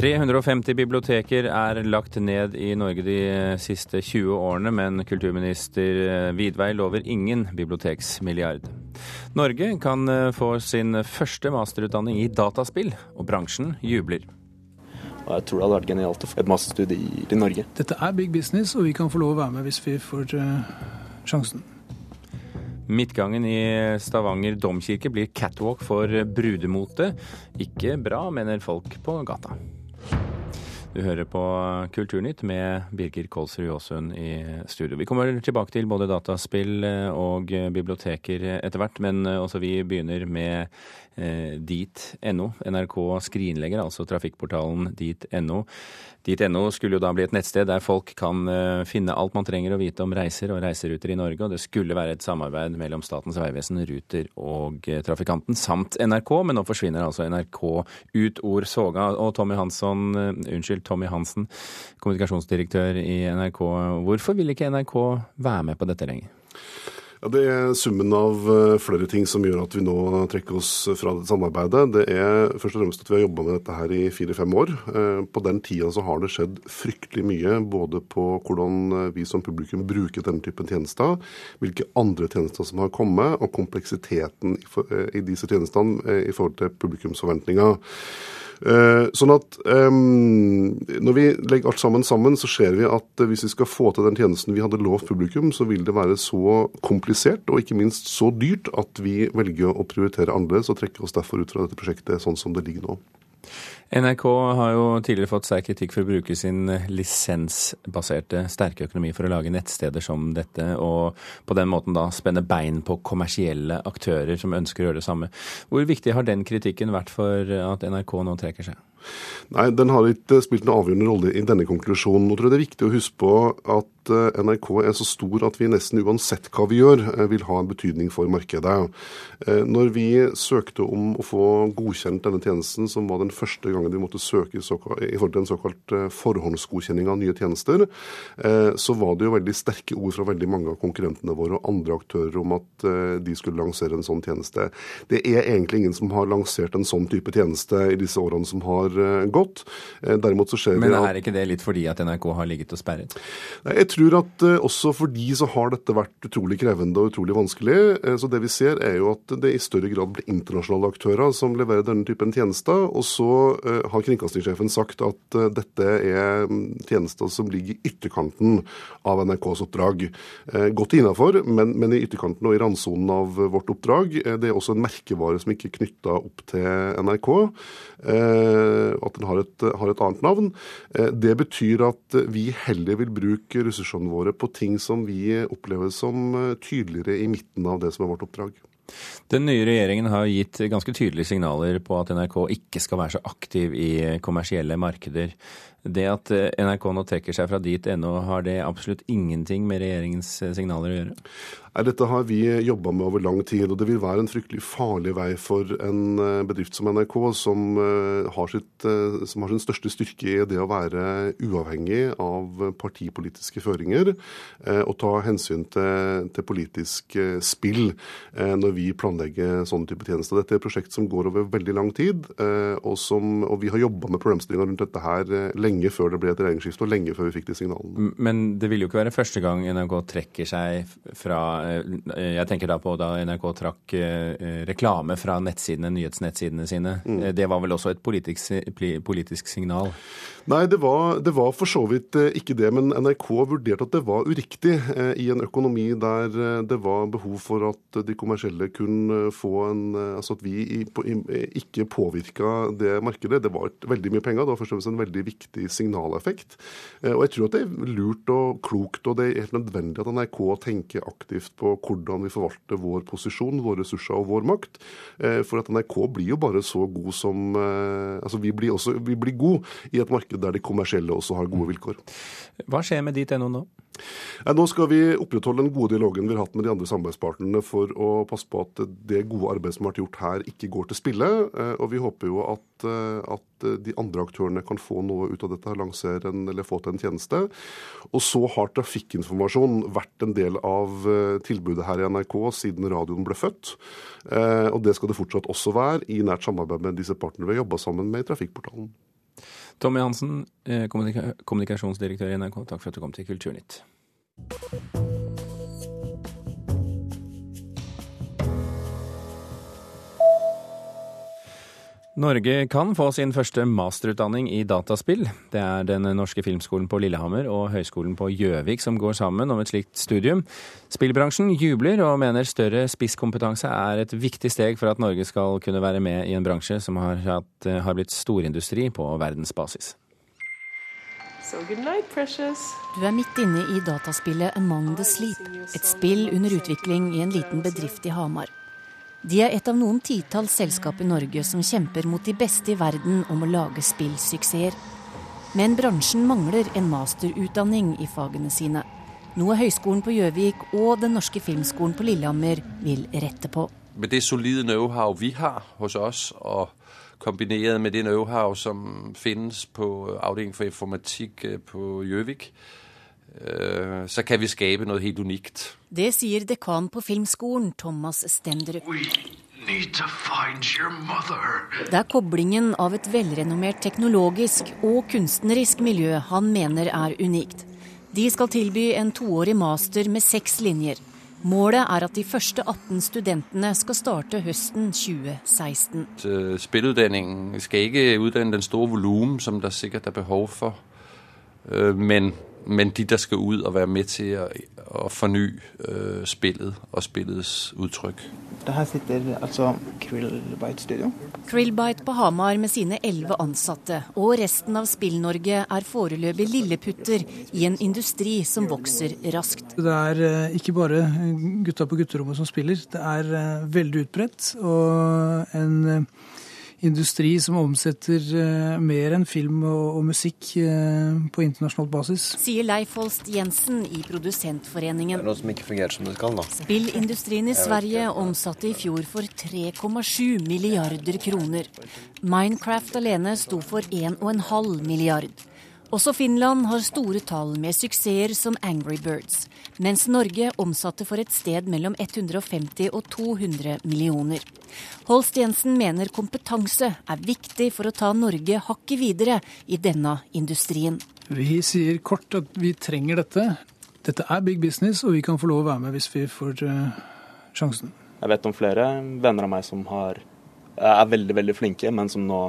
350 biblioteker er lagt ned i Norge de siste 20 årene, men kulturminister Vidvei lover ingen biblioteksmilliard. Norge kan få sin første masterutdanning i dataspill, og bransjen jubler. Jeg tror det hadde vært genialt å få et masterstudie i Norge. Dette er big business, og vi kan få lov å være med hvis vi får sjansen. Midtgangen i Stavanger domkirke blir catwalk for brudemote. Ikke bra, mener folk på gata. Du hører på Kulturnytt med Birger Kolsrud Jåsund i studio. Vi kommer tilbake til både dataspill og biblioteker etter hvert, men også vi begynner med eh, dit.no. NRK skrinlegger altså trafikkportalen dit.no. Dit.no skulle jo da bli et nettsted der folk kan eh, finne alt man trenger å vite om reiser og reiseruter i Norge, og det skulle være et samarbeid mellom Statens vegvesen, Ruter og eh, trafikanten, samt NRK, men nå forsvinner altså NRK ut ord soga. Og Tommy Hansson, unnskyld, Tommy Hansen, kommunikasjonsdirektør i NRK, hvorfor vil ikke NRK være med på dette lenger? Ja, Det er summen av eh, flere ting som gjør at vi nå trekker oss fra dette samarbeidet. Det er først og fremst at vi har jobba med dette her i fire-fem år. Eh, på den tida så har det skjedd fryktelig mye, både på hvordan eh, vi som publikum bruker denne typen tjenester, hvilke andre tjenester som har kommet, og kompleksiteten i disse tjenestene i forhold til publikumsforventninger. Eh, sånn at um, Når vi legger alt sammen sammen, så ser vi at hvis vi skal få til den tjenesten vi hadde lovt publikum, så vil det være så komplisert og ikke minst så dyrt at vi velger å prioritere annerledes og trekke oss derfor ut fra dette prosjektet sånn som det ligger nå. NRK har jo tidligere fått sterk kritikk for å bruke sin lisensbaserte sterke økonomi for å lage nettsteder som dette, og på den måten da spenne bein på kommersielle aktører som ønsker å gjøre det samme. Hvor viktig har den kritikken vært for at NRK nå trekker seg? Nei, Den har ikke spilt en avgjørende rolle i denne konklusjonen. Nå tror jeg det er viktig å huske på at eh, NRK er så stor at vi nesten uansett hva vi gjør, eh, vil ha en betydning for markedet. Eh, når vi søkte om å få godkjent denne tjenesten, som var den første gangen de måtte søke i forhold til en såkalt forhåndsgodkjenning av nye tjenester, så var det jo veldig sterke ord fra veldig mange av konkurrentene våre og andre aktører om at de skulle lansere en sånn tjeneste. Det er egentlig ingen som har lansert en sånn type tjeneste i disse årene som har eh, gått. Eh, derimot så ser Men er ikke det litt fordi at NRK har ligget og sperret? Jeg tror at eh, også for de så har dette vært utrolig krevende og utrolig vanskelig. Så det vi ser er jo at det i større grad blir internasjonale aktører som leverer denne typen tjenester. Og så har kringkastingssjefen sagt at dette er mm, tjenester som ligger i ytterkanten av NRKs oppdrag. Godt innafor, men, men, i ytterkanten og i randsonen av vårt oppdrag. Det er også en merkevare som ikke er knytta opp til NRK. Eh, at den har et, har et, annet navn. Eh, det betyr at vi heller vil bruke ressursene våre på ting som vi opplever som eh, tydeligere i midten av det som er vårt oppdrag. Den nye regjeringen har gitt ganske tydelige signaler på at NRK ikke skal være så aktiv i kommersielle markeder. Det at NRK nå trekker seg fra dit ennå, har det absolutt ingenting med regjeringens signaler å gjøre? Nei, Dette har vi jobba med over lang tid, og det vil være en fryktelig farlig vei for en eh, bedrift som NRK, som eh, har, sitt, eh, som har sin største styrke i det å være uavhengig av partipolitiske føringer og ta hensyn til, til politisk spill når vi planlegger sånne type tjenester. Dette er et prosjekt som går over veldig lang tid, og, som, og vi har jobba med problemstillinga rundt dette her lenge før det ble et regjeringsskifte, og lenge før vi fikk de signalene. Men det vil jo ikke være første gang NRK trekker seg fra Eh, jeg tenker da på da NRK trakk eh, reklame fra nettsidene, nyhetsnettsidene sine. Mm. Eh, det var vel også et politisk, politisk signal? Nei, det var, det var, for så vidt ikke det. Men NRK vurderte at det var uriktig i en økonomi der det var behov for at de kommersielle kunne få en Altså at vi ikke påvirka det markedet. Det var veldig mye penger. Det var først og fremst en veldig viktig signaleffekt. Og jeg tror at det er lurt og klokt, og det er helt nødvendig at NRK tenker aktivt på hvordan vi forvalter vår posisjon, våre ressurser og vår makt. Eh, for at NRK blir jo bare så god som eh, Altså vi blir, også, vi blir gode i et marked der de kommersielle også har gode vilkår. Hva skjer med dit.no nå? Nå skal vi opprettholde den gode dialogen vi har hatt med de andre samarbeidspartnerne for å passe på at det gode arbeidet som har vært gjort her, ikke går til spille. Eh, og vi håper jo at, at de andre aktørene kan få noe ut av dette, lansere en, eller få til en tjeneste. Og så har trafikkinformasjon vært en del av tilbudet her i NRK siden radioen ble født. Og det skal det fortsatt også være, i nært samarbeid med disse partnerne vi har jobba sammen med i Trafikkportalen. Tommy Hansen, eh, kommunika kommunikasjonsdirektør i NRK, takk for at du kom til Kulturnytt. Norge kan få sin første masterutdanning i dataspill. Det er Den norske filmskolen på Lillehammer og Høgskolen på Gjøvik som går sammen om et slikt studium. Spillbransjen jubler og mener større spisskompetanse er et viktig steg for at Norge skal kunne være med i en bransje som har, hatt, har blitt storindustri på verdensbasis. So night. Du er midt inne i dataspillet Among the Sleep, et spill under utvikling i en liten bedrift i Hamar. De er et av noen titalls selskap i Norge som kjemper mot de beste i verden om å lage spillsuksesser. Men bransjen mangler en masterutdanning i fagene sine. Noe Høgskolen på Gjøvik og Den norske filmskolen på Lillehammer vil rette på. Med det solide know-how vi har hos oss, og kombinert med det know-how som finnes på avdelingen for informatikk eh, på Gjøvik, så kan vi skape noe helt unikt. Det sier dekan på Filmskolen, Thomas Stenderup. Det er koblingen av et velrenommert teknologisk og kunstnerisk miljø han mener er unikt. De skal tilby en toårig master med seks linjer. Målet er at de første 18 studentene skal starte høsten 2016. Eh, spillutdanningen skal ikke utdanne den store volumen som det sikkert er behov for. Eh, men men de der skal ut og være med til å, forny øh, spillet og spillets uttrykk. Det her sitter altså Krillbite Studio. Krillbite på Hamar med sine elleve ansatte og resten av Spill-Norge er foreløpig lilleputter i en industri som vokser raskt. Det er uh, ikke bare gutta på gutterommet som spiller, det er uh, veldig utbredt. Og en industri som omsetter eh, mer enn film og, musikk eh, på internasjonal basis. Sier Leif Holst Jensen i Produsentforeningen. Det er noe som ikke fungerer som det skal, da. Spillindustrien i Sverige omsatte i fjor for 3,7 milliarder kroner. Minecraft alene sto for 1,5 milliard. Også Finland har store tall med suksesser som Angry Birds, mens Norge omsatte for et sted mellom 150 og 200 millioner. Holst Jensen mener kompetanse er viktig for å ta Norge hakket videre i denne industrien. Vi sier kort at vi trenger dette. Dette er big business, og vi kan få lov å være med hvis vi får uh, sjansen. Jeg vet om flere venner av meg som har, er veldig, veldig flinke, men som nå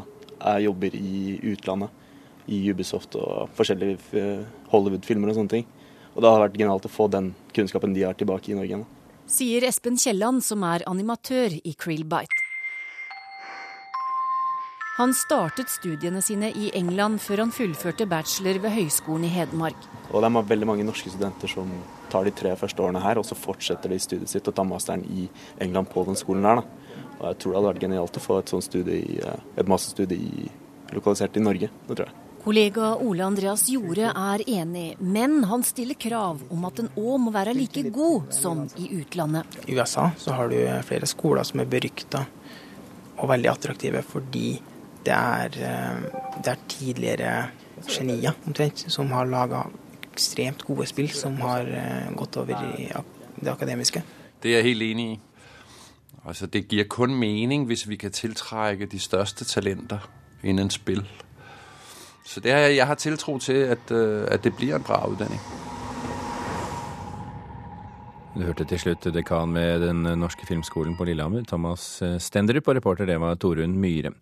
jobber i utlandet i Ubisoft og forskjellige eh, Hollywood-filmer og sånne ting. Og det har vært genialt å få den kunnskapen de har tilbake i Norge. Sier Espen Kielland, som er animatør i Krillbite. Han startet studiene sine i England før han fullførte bachelor ved Høgskolen i Hedmark. Og det er veldig mange norske studenter som tar de tre første årene her, og så fortsetter de studiet sitt og tar masteren i England på den skolen der. Da. Og jeg tror det hadde vært genialt å få et sånt studie, eh, et masterstudie lokalisert i Norge. Det tror jeg. Kollega Ole Andreas Jorde er enig, men han stiller krav om at den òg må være like god som i utlandet. I USA så har du flere skoler som er berykta og veldig attraktive fordi det er, eh, det er tidligere genier omtrent som har laga ekstremt gode spill som har eh, gått over i det akademiske. Det er jeg helt enig i. Altså, det gir kun mening hvis vi kan tiltrekke de største talenter innen spill. Så det, jeg har tiltro til at, øh, at det blir en bra utdanning. Du hørte til slutt dekan ved Den norske filmskolen på Lillehammer, Thomas øh, Stenderup, og reporter det var Torunn Myhre.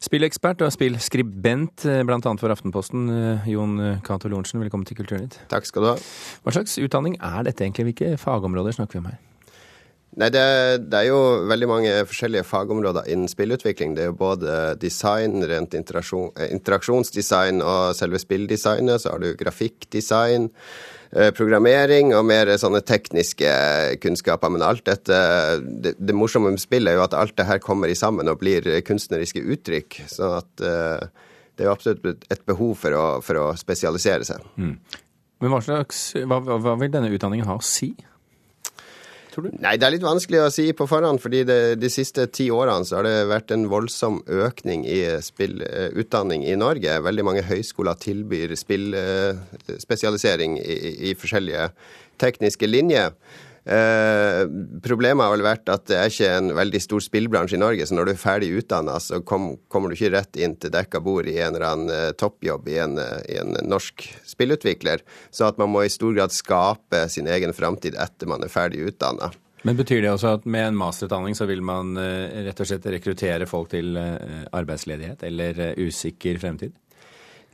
Spillekspert og spillskribent øh, bl.a. for Aftenposten, Jon Cato Lorentzen, velkommen til Kulturnytt. Takk skal du ha. Hva slags utdanning er dette egentlig? Hvilke fagområder snakker vi om her? Nei, det, det, er jo veldig mange forskjellige fagområder innen spillutvikling. Det er jo både design, rent interaksjon, eh, interaksjonsdesign og selve spilldesignet. Så har du grafikkdesign, eh, programmering og mer sånne tekniske kunnskaper. Men alt dette Det, det morsomme med spill er jo at alt det her kommer i sammen og blir kunstneriske uttrykk. Så at eh, det er jo absolutt et behov for å, for å spesialisere seg. Mm. Men hva, slags, hva, hva vil denne utdanningen ha å si? Tror du? Nei, det er litt vanskelig å si på forhånd, fordi det, de siste ti årene så har det vært en voldsom økning i spillutdanning i Norge. Veldig mange høyskoler tilbyr spillspesialisering i, i forskjellige tekniske linjer. Eh, problemet har vel vært at det er ikke en veldig stor spillbransje i Norge, så når du er ferdig utdanna, så kom, kommer du ikke rett inn til dekka bord i en eller annen eh, toppjobb i en, eh, i en, norsk spillutvikler. Så at man må i stor grad skape sin egen framtid etter man er ferdig utdanna. Men Betyr det også at med en masterutdanning så vil man rett og slett rekruttere folk til arbeidsledighet eller usikker fremtid?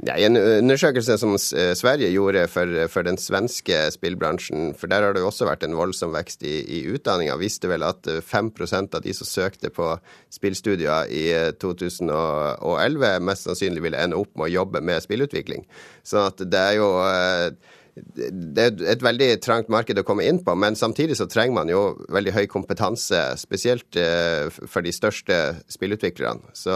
Ja, I en undersøkelse som eh, Sverige gjorde for, for, den svenske spillbransjen, for der har det jo også vært en voldsom vekst i, i utdanninga, viste vel at 5 eh, av de som søkte på spillstudier i 2011, eh, mest sannsynlig ville ende opp med å jobbe med spillutvikling. Så det er jo det er et veldig trangt marked å komme inn på, men samtidig så trenger man jo veldig høy kompetanse, spesielt for de største spillutviklerne. Så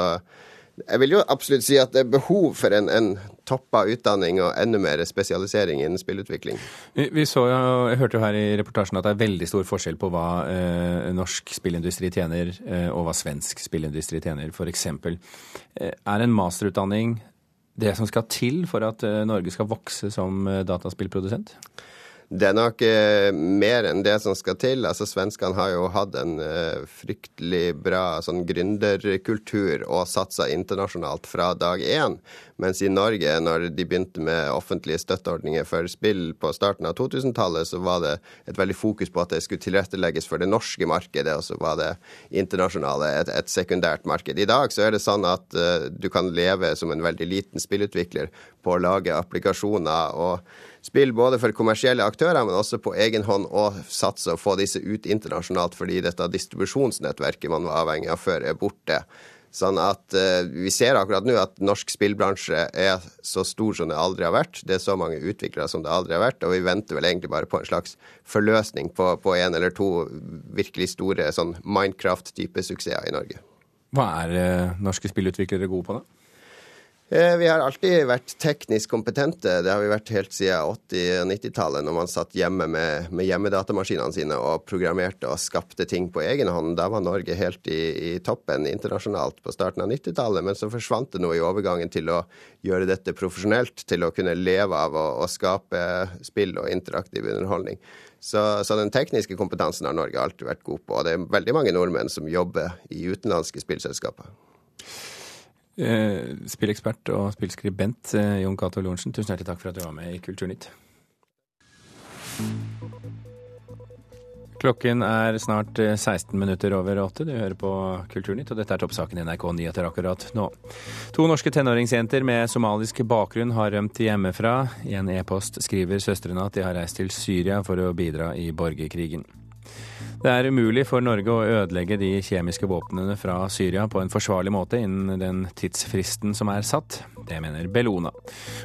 jeg vil jo absolutt si at det er behov for en, en toppa utdanning og enda mer spesialisering innen spillutvikling. Vi så jo, Jeg hørte jo her i reportasjen at det er veldig stor forskjell på hva eh, norsk spillindustri tjener eh, og hva svensk spillindustri tjener, f.eks. Eh, er en masterutdanning det som skal til for at eh, Norge skal vokse som eh, dataspillprodusent? Det er nok eh, mer enn det som skal til. Altså Svenskene har jo hatt en eh, fryktelig bra sånn gründerkultur og satsa internasjonalt fra dag én. Mens i Norge, når de begynte med offentlige støtteordninger for spill på starten av 2000-tallet, så var det et veldig fokus på at det skulle tilrettelegges for det norske markedet, og så var det internasjonale et, et sekundært marked. I dag så er det sånn at uh, du kan leve som en veldig liten spillutvikler på å lage applikasjoner og spill både for kommersielle aktører, men også på egen hånd og satse og få disse ut internasjonalt, fordi dette distribusjonsnettverket man var avhengig av før, er borte. Sånn at uh, Vi ser akkurat nå at norsk spillbransje er så stor som det aldri har vært. Det er så mange utviklere som det aldri har vært, og vi venter vel egentlig bare på en slags forløsning på, på en eller to virkelig store sånn Minecraft-type suksesser i Norge. Hva er uh, norske spillutviklere gode på, da? Eh, vi har alltid vært teknisk kompetente. Det har vi vært helt siden 80- og 90-tallet, når man satt hjemme med, med, hjemmedatamaskinene sine og programmerte og skapte ting på egen hånd. Da var Norge helt i, i toppen internasjonalt på starten av 90-tallet. Men så forsvant det noe i overgangen til å gjøre dette profesjonelt, til å kunne leve av å, å skape spill og interaktiv underholdning. Så, så, den tekniske kompetansen har Norge alltid vært god på. Og det er veldig mange nordmenn som jobber i utenlandske spillselskaper. Eh, spillekspert og spillskribent eh, Jon Cato Lorentzen, tusen hjertelig takk for at du var med i Kulturnytt. Klokken er snart 16 eh, minutter over åtte. Du hører på Kulturnytt, og dette er toppsaken i NRK Nyheter akkurat nå. To norske tenåringsjenter med somalisk bakgrunn har rømt hjemmefra. I en e-post skriver søstrene at de har reist til Syria for å bidra i borgerkrigen. Det er umulig for Norge å ødelegge de kjemiske våpnene fra Syria på en forsvarlig måte innen den tidsfristen som er satt. Det mener Bellona.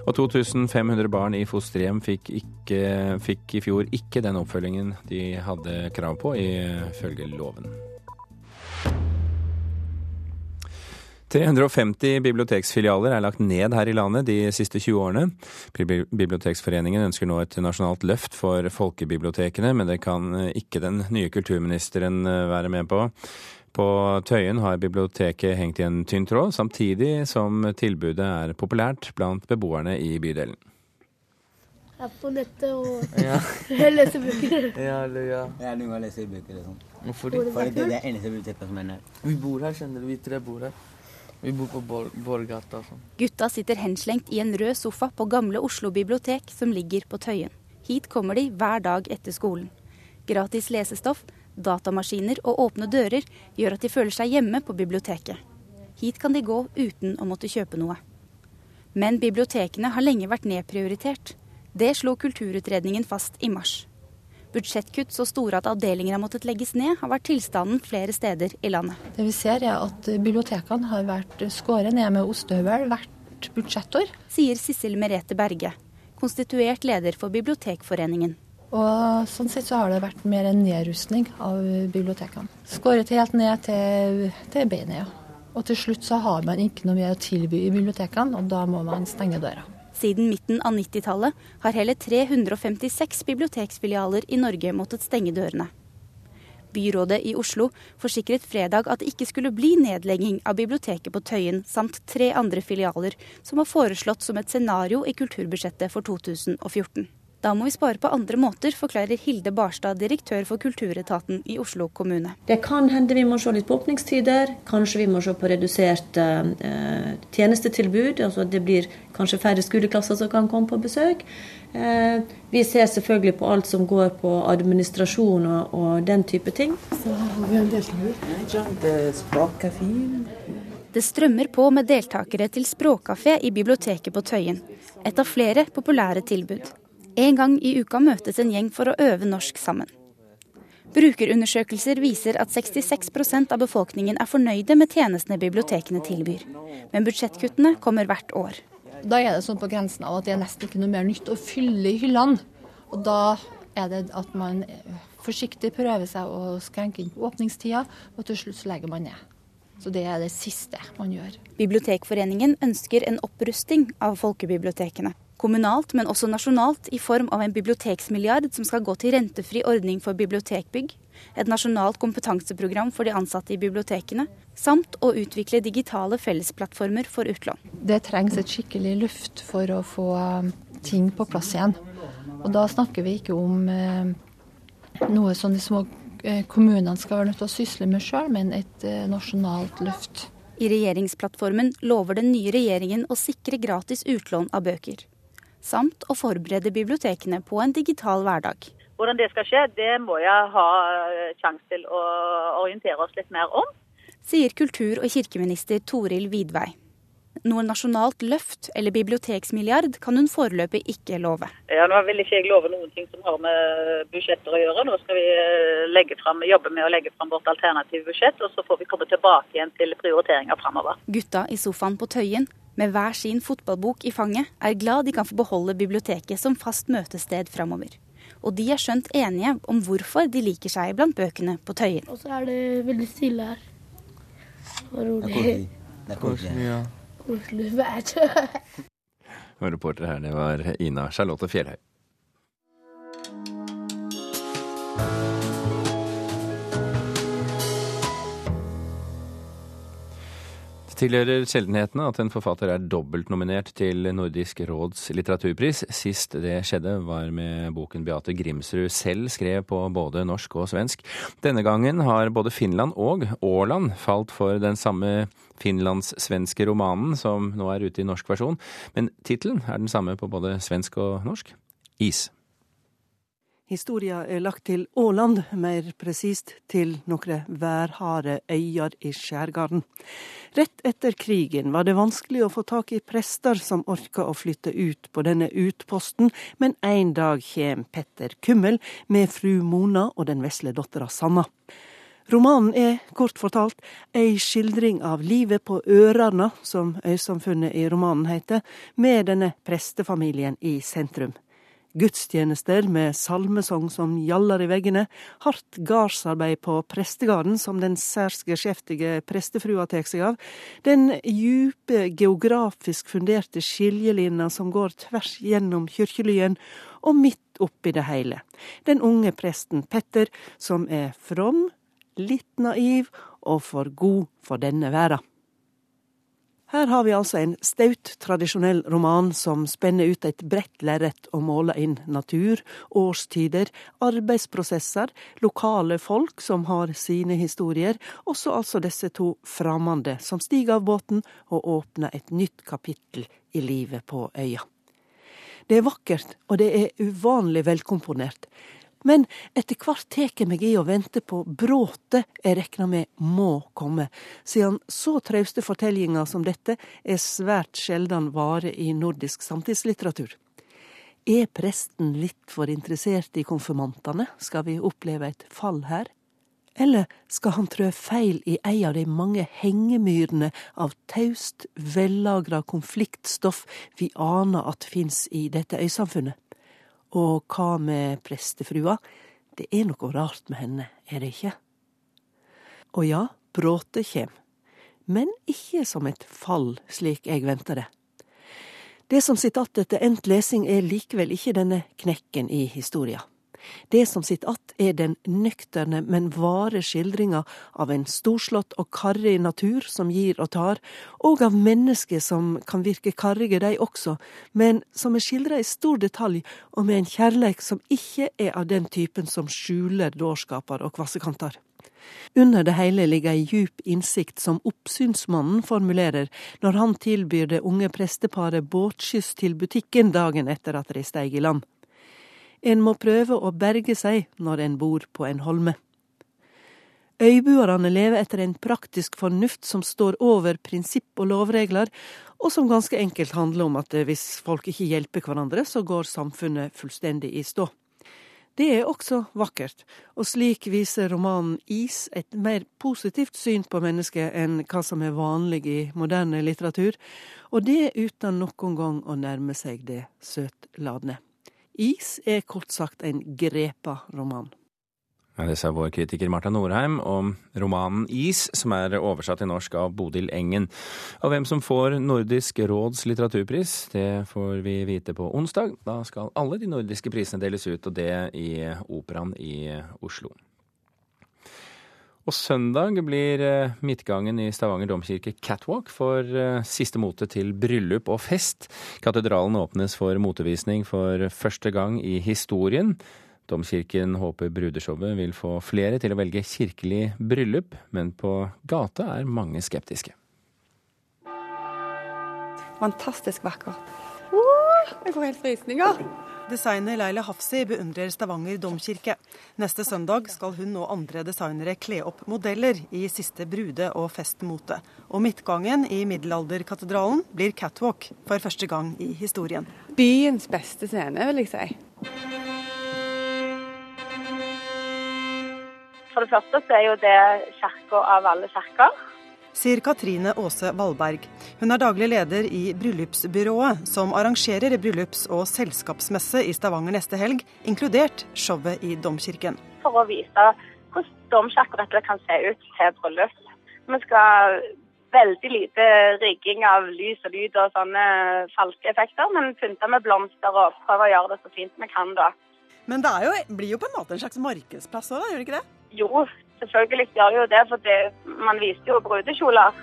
Og 2500 barn i fosterhjem fikk, ikke, fikk i fjor ikke den oppfølgingen de hadde krav på, ifølge loven. 350 biblioteksfilialer er lagt ned her i landet de siste 20 årene. Biblioteksforeningen ønsker nå et nasjonalt løft for folkebibliotekene, men det kan ikke den nye kulturministeren eh, være med på. På Tøyen har biblioteket hengt i en tynn tråd, samtidig som tilbudet er populært blant beboerne i bydelen. Jeg er på nettet og ja. leser bøker. Ja, eller ja. er noen ganger leser bøker. Liksom. det? Fordi det er det eneste biblioteket som er nær. Vi bor her, kjenner du. Vi tre bor her. Vi bor på Borgata sånn. Gutta sitter henslengt i en rød sofa på Gamle Oslo bibliotek, som ligger på Tøyen. Hit kommer de hver dag etter skolen. Gratis lesestoff, datamaskiner og åpne dører gjør at de føler seg hjemme på biblioteket. Hit kan de gå uten å måtte kjøpe noe. Men bibliotekene har lenge vært nedprioritert. Det slo Kulturutredningen fast i mars. Budsjettkutt så store at avdelinger har måttet legges ned, har vært tilstanden flere steder i landet. Det vi ser er at bibliotekene har vært skåret ned med ostehøvel hvert budsjettår. Sier Sissel Merete Berge, konstituert leder for Bibliotekforeningen. Og Sånn sett så har det vært mer en nedrustning av bibliotekene. Skåret helt ned til, til beinet, ja. Og til slutt så har man ikke noe mer å tilby i bibliotekene, og da må man stenge døra. Siden midten av 90-tallet har hele 356 biblioteksfilialer i Norge måttet stenge dørene. Byrådet i Oslo forsikret fredag at det ikke skulle bli nedlegging av biblioteket på Tøyen samt tre andre filialer som var foreslått som et scenario i kulturbudsjettet for 2014. Da må vi spare på andre måter, forklarer Hilde Barstad, direktør for kulturetaten i Oslo kommune. Det kan hende vi må se litt på åpningstider. Kanskje vi må se på redusert eh, tjenestetilbud. Altså det blir kanskje færre skoleklasser som kan komme på besøk. Eh, vi ser selvfølgelig på alt som går på administrasjon og, og den type ting. Så har vi en Det strømmer på med deltakere til språkkafé i biblioteket på Tøyen. Et av flere populære tilbud. En gang i uka møtes en gjeng for å øve norsk sammen. Brukerundersøkelser viser at 66% av befolkningen er fornøyde med tjenestene bibliotekene tilbyr. Men budsjettkuttene kommer hvert år. Da er det sånn på grensen av at det er nesten ikke noe mer nytt å fylle i hyllene. Og da er det at man forsiktig prøver seg å skrenke inn på åpningstida, og til slutt så legger man ned. Så det er det siste man gjør. Bibliotekforeningen ønsker en opprusting av folkebibliotekene kommunalt, men også nasjonalt, i form av en biblioteksmilliard som skal gå til rentefri ordning for bibliotekbygg, et nasjonalt kompetanseprogram for de ansatte i bibliotekene, samt å utvikle digitale fellesplattformer for utlån. Det trengs et skikkelig luft for å få um, ting på plass igjen. Og da snakker vi ikke om eh, noe som de små eh, kommunene skal være nødt til å sysle med sjøl, men et eh, nasjonalt løft. I regjeringsplattformen lover den nye regjeringen å sikre gratis utlån av bøker samt å forberede bibliotekene på en digital hverdag. Hvordan det skal skje, det må jeg ha eh, sjanse til å orientere oss litt mer om. Sier kultur- og kirkeminister Toril Vidvei. Noe nasjonalt løft eller biblioteksmilliard kan hun foreløpig ikke love. Ja, Nå vil ikke jeg love noen ting som har med budsjetter å gjøre. Nå skal vi eh, frem, jobbe med å legge fram vårt alternative budsjett, og så får vi komme tilbake igjen til prioriteringer framover. Gutta i sofaen på Tøyen med hver sin fotballbok i fanget, er glad de kan få beholde biblioteket som fast møtested framover. Og de er skjønt enige om hvorfor de liker seg blant bøkene på Tøyen. Og så er det veldig stille her. Og rolig. Det er koselig. Ja. Koselig vær. Og reporter her, det var Ina Charlotte Fjellhøy. Tilhører sjeldenhetene at en forfatter er dobbeltnominert til Nordisk råds litteraturpris. Sist det skjedde, var med boken Beate Grimsrud selv skrev på både norsk og svensk. Denne gangen har både Finland og Åland falt for den samme finlandssvenske romanen som nå er ute i norsk versjon, men tittelen er den samme på både svensk og norsk. Is. Historia er lagt til Åland, mer presist til noen værharde øyer i skjærgarden. Rett etter krigen var det vanskelig å få tak i prester som orka å flytte ut på denne utposten, men en dag kjem Petter Kummel med fru Mona og den vesle dattera Sanna. Romanen er kort fortalt ei skildring av livet på Ørarna, som øysamfunnet i romanen heter, med denne prestefamilien i sentrum gudstjenester med salmesong som gjallar i veggene, hardt gardsarbeid på prestegarden som den særs geskjeftige prestefrua tek seg av, den djupe geografisk funderte skiljelinja som går tvers gjennom kyrkjelyen, og midt oppi det hele, den unge presten Petter, som er from, litt naiv og for god for denne verda. Her har vi altså en staut, tradisjonell roman som spenner ut et bredt lerret og måler inn natur, årstider, arbeidsprosesser, lokale folk som har sine historier, og så altså disse to fremmede som stiger av båten og åpner et nytt kapittel i livet på øya. Det er vakkert, og det er uvanlig velkomponert. Men etter hvert tar jeg meg i å vente på bråtet jeg reknar med må komme, siden så trauste fortellinger som dette er svært sjeldan vare i nordisk samtidslitteratur. Er presten litt for interessert i konfirmantene, skal vi oppleve et fall her? Eller skal han trø feil i ei av de mange hengemyrene av taust, vellagra konfliktstoff vi aner at fins i dette øysamfunnet? Og hva med prestefrua? Det er noe rart med henne, er det ikke? Og ja, bråte kjem, men ikke som et fall, slik jeg venta det. Det som sitter igjen etter endt lesing, er likevel ikke denne knekken i historia. Det som sitter att, er den nøkterne, men vare skildringa av en storslått og karrig natur som gir og tar, og av mennesker som kan virke karrige, de også, men som er skildra i stor detalj og med en kjærleik som ikke er av den typen som skjuler dårskaper og kvassekanter. Under det hele ligger ei djup innsikt som oppsynsmannen formulerer når han tilbyr det unge presteparet båtskyss til butikken dagen etter at de steg i land. En må prøve å berge seg når en bor på en holme. Øybuerne lever etter en praktisk fornuft som står over prinsipp og lovregler, og som ganske enkelt handler om at hvis folk ikke hjelper hverandre, så går samfunnet fullstendig i stå. Det er også vakkert, og slik viser romanen Is et mer positivt syn på mennesket enn hva som er vanlig i moderne litteratur, og det uten noen gang å nærme seg det søtladne. Is er kort sagt en grepa roman. Ja, det sa vår kritiker Marta Norheim om romanen Is, som er oversatt til norsk av Bodil Engen. Og hvem som får Nordisk råds litteraturpris, det får vi vite på onsdag. Da skal alle de nordiske prisene deles ut, og det i Operaen i Oslo. Og søndag blir eh, midtgangen i Stavanger domkirke catwalk for eh, siste mote til bryllup og fest. Katedralen åpnes for motevisning for første gang i historien. Domkirken håper brudeshowet vil få flere til å velge kirkelig bryllup, men på gata er mange skeptiske. Fantastisk vakkert. Uh, jeg får helt frysninger. Designer Leila Hafsi beundrer Stavanger domkirke. Neste søndag skal hun og andre designere kle opp modeller i siste brude- og festmote. Og midtgangen i middelalderkatedralen blir catwalk for første gang i historien. Byens beste scene, vil jeg si. For det første så er jo det kirka av alle kirker sier Katrine Aase Valberg. Hun er daglig leder i bryllupsbyrået, som arrangerer bryllups- og selskapsmesse i Stavanger neste helg, inkludert showet i Domkirken. For å vise hvordan domkirka rett kan se ut til bryllup. Vi skal veldig lite rigging av lys og lyd og sånne falske effekter, men pynte med blomster og prøve å gjøre det så fint vi kan da. Men det jo, blir jo på en måte en slags markedsplass òg, gjør det ikke det? Jo, selvfølgelig gjør det jo det, for det, man viste jo brudekjoler.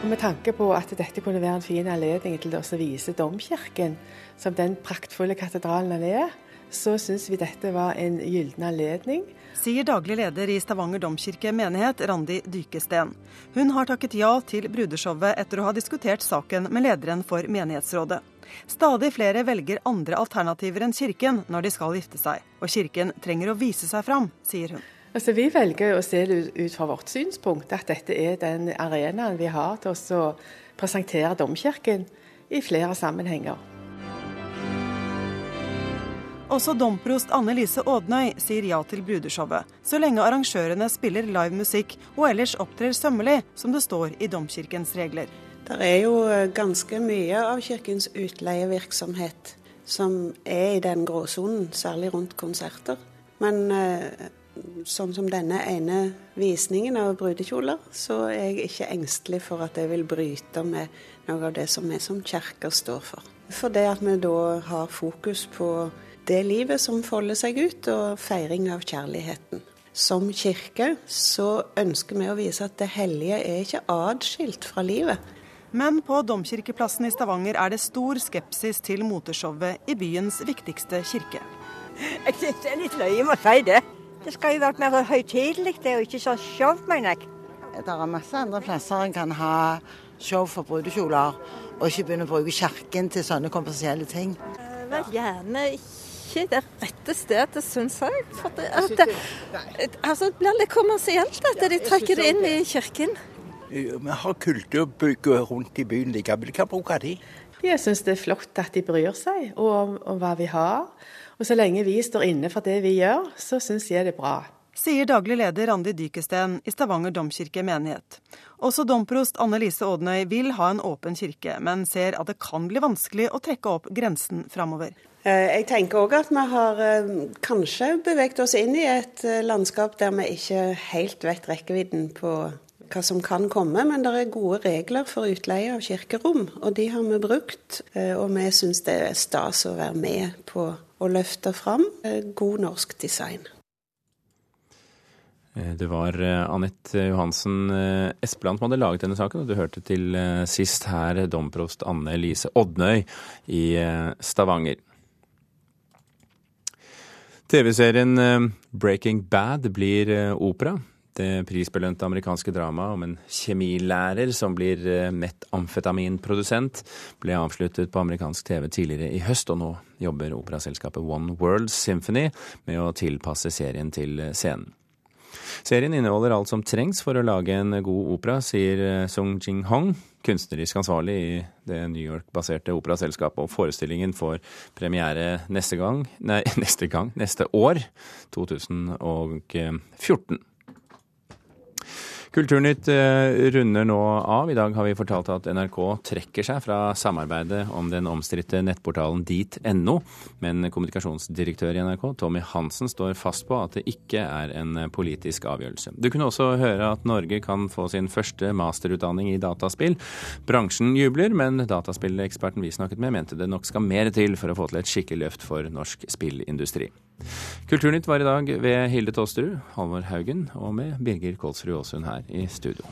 Og Med tanke på at dette kunne være en fin anledning til å vise domkirken som den praktfulle katedralen den er, så syns vi dette var en gyllen anledning. Sier daglig leder i Stavanger domkirke menighet, Randi Dykesten. Hun har takket ja til brudeshowet etter å ha diskutert saken med lederen for menighetsrådet. Stadig flere velger andre alternativer enn kirken når de skal gifte seg. Og kirken trenger å vise seg fram, sier hun. Altså, vi velger å se det ut fra vårt synspunkt, at dette er den arenaen vi har til å presentere domkirken i flere sammenhenger. Også domprost Anne Lise Ådnøy sier ja til brudeshowet, så lenge arrangørene spiller live musikk og ellers opptrer sømmelig, som det står i domkirkens regler. Det er jo eh, ganske mye av kirkens utleievirksomhet som er i den gråsonen, særlig rundt konserter. Men eh, sånn som denne ene visningen av brudekjoler, så er jeg ikke engstelig for at det vil bryte med noe av det som vi som kirke står for. For det at vi da har fokus på det livet som folder seg ut, og feiring av kjærligheten. Som kirke så ønsker vi å vise at det hellige er ikke atskilt fra livet. Men på Domkirkeplassen i Stavanger er det stor skepsis til moteshowet i byens viktigste kirke. Jeg syns det er litt løye å si det. Det skal jo være mer høytidelig, det jo ikke sånn show, mener jeg. Det er masse andre plasser en kan ha show for brudekjoler, og ikke begynne å bruke kirken til sånne kommersielle ting. Vel, gjerne ikke det rette stedet, syns jeg. For det, at det, altså, det blir litt kommersielt at de trekker det inn i kirken. Vi har kulturbygg rundt i byen likevel. Hva bruker de. Jeg syns det er flott at de bryr seg om, om hva vi har. Og så lenge vi står inne for det vi gjør, så syns jeg det er bra. Sier daglig leder Randi Dykesten i Stavanger domkirke menighet. Også domprost Anne Lise Ådnøy vil ha en åpen kirke, men ser at det kan bli vanskelig å trekke opp grensen framover. Eh, jeg tenker òg at vi har eh, kanskje beveget oss inn i et eh, landskap der vi ikke helt vet rekkevidden på hva som kan komme, men det er gode regler for utleie av kirkerom, og de har vi brukt. Eh, og vi syns det er stas å være med på å løfte fram eh, god norsk design. Eh, det var Anette Johansen Espeland som hadde laget denne saken, og du hørte til sist her domprost Anne Elise Odnøy i Stavanger. TV-serien Breaking Bad blir opera. Det prisbelønte amerikanske dramaet om en kjemilærer som blir eh, metamfetaminprodusent, ble avsluttet på amerikansk TV tidligere i høst, og nå jobber operaselskapet One World Symphony med å tilpasse serien til eh, scenen. Serien inneholder alt som trengs for å lage en god opera, sier eh, Sung Jing Hong, kunstnerisk ansvarlig i det New York-baserte operaselskapet. Og forestillingen får premiere neste gang, nei, neste gang, neste år, 2014. Kulturnytt eh, runder nå av. I dag har vi fortalt at NRK trekker seg fra samarbeidet om den omstridte nettportalen dit.no, men kommunikasjonsdirektør i NRK, Tommy Hansen, står fast på at det ikke er en politisk avgjørelse. Du kunne også høre at Norge kan få sin første masterutdanning i dataspill. Bransjen jubler, men dataspilleksperten vi snakket med, mente det nok skal mer til for å få til et skikkelig løft for norsk spillindustri. Kulturnytt var i dag ved Hilde Tåsterud, Halvor Haugen og med Birger Kolsrud Aasund her i studio.